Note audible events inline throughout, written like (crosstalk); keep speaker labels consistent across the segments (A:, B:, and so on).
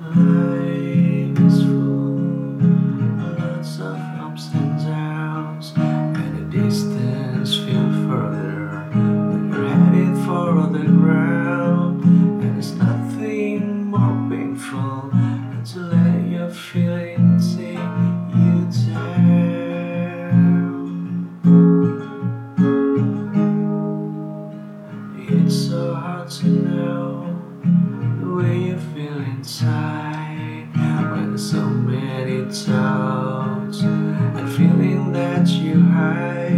A: It's nothing more than from let you feel in you tired It's so hard to know the way you feel inside and feeling that you hide.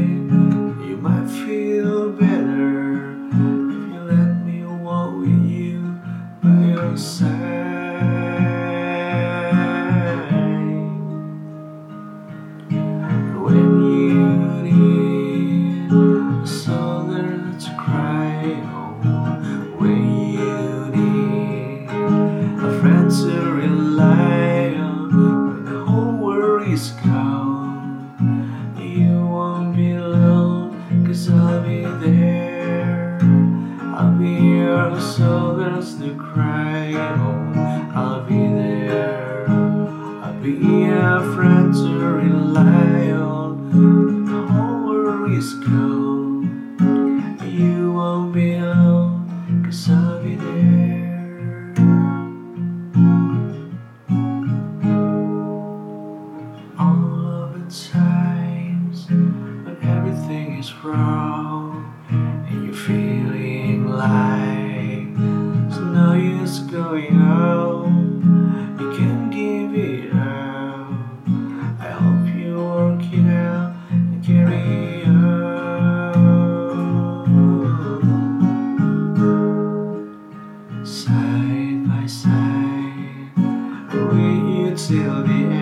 A: You might feel better if you let me walk with you by your side. Cause I'll be there. I'll be your shoulders to cry on, I'll be there. I'll be a friend to rely on. Going on, you can give it up. I hope you work it out and carry on side by side with you till the end.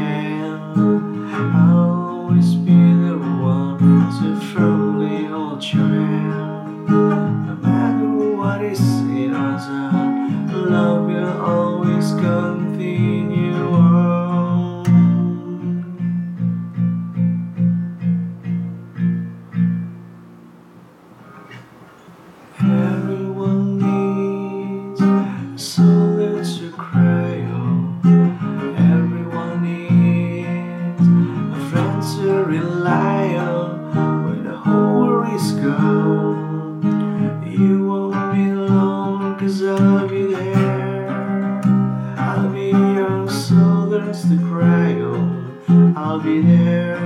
A: There.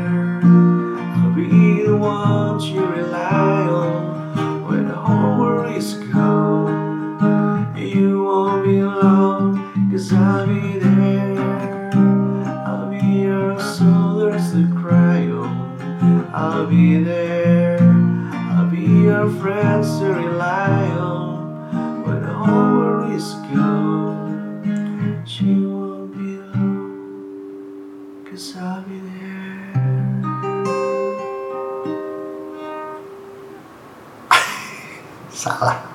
A: I'll be the one you rely on. When the whole world is gone, you won't be alone, cause I'll be there. I'll be your shoulders to cry on. I'll be there. I'll be your friends to rely cause I'll be there. (laughs)
B: Salah.